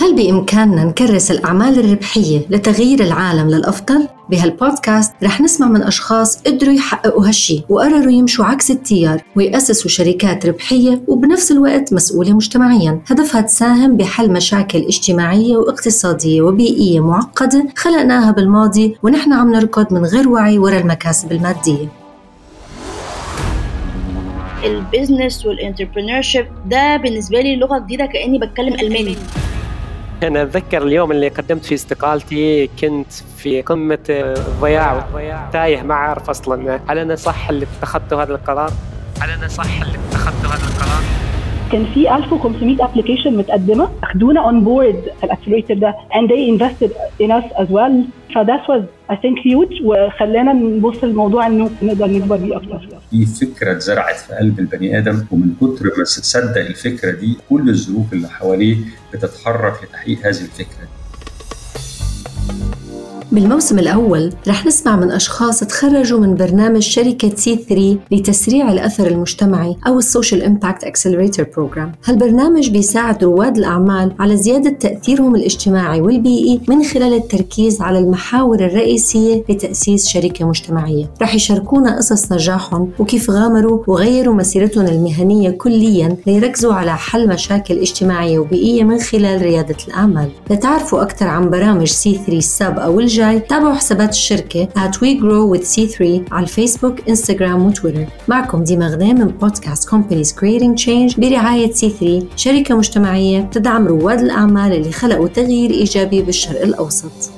هل بإمكاننا نكرس الأعمال الربحية لتغيير العالم للأفضل؟ بهالبودكاست رح نسمع من أشخاص قدروا يحققوا هالشي وقرروا يمشوا عكس التيار ويأسسوا شركات ربحية وبنفس الوقت مسؤولة مجتمعيا. هدفها تساهم بحل مشاكل اجتماعية واقتصادية وبيئية معقدة خلقناها بالماضي ونحن عم نركض من غير وعي وراء المكاسب المادية. ال business وال entrepreneur ده بالنسبة لي لغة جديدة كأني بتكلم ألماني. أنا أتذكر اليوم اللي قدمت فيه استقالتي كنت في قمة الضياع تايه ما أعرف أصلا هل أنا صح اللي اتخذته هذا القرار؟ هل أنا صح اللي اتخذته هذا القرار؟ كان في 1500 application متقدمة أخدونا on board في ال accelerator ده and they invested in us as well ف that was I think huge وخلانا نبص الموضوع إنه نقدر نكبر بيه أكتر. في فكرة اتزرعت في قلب البني آدم ومن كتر ما تصدق الفكرة دي كل الظروف اللي حواليه بتتحرك لتحقيق هذه الفكرة دي. بالموسم الأول رح نسمع من أشخاص تخرجوا من برنامج شركة C3 لتسريع الأثر المجتمعي أو ال social impact accelerator program. هالبرنامج بيساعد رواد الأعمال على زيادة تأثيرهم الاجتماعي والبيئي من خلال التركيز على المحاور الرئيسية لتأسيس شركة مجتمعية. رح يشاركونا قصص نجاحهم وكيف غامروا وغيروا مسيرتهم المهنية كليا ليركزوا على حل مشاكل اجتماعية وبيئية من خلال ريادة الأعمال. لتعرفوا أكثر عن برامج C3 السابقة والجاية الجاي تابعوا حسابات الشركة at we grow with C3 على الفيسبوك إنستغرام وتويتر. معكم ديما غنام من بودكاست Companies Creating Change برعاية C3 شركة مجتمعية تدعم رواد الأعمال اللي خلقوا تغيير إيجابي بالشرق الأوسط.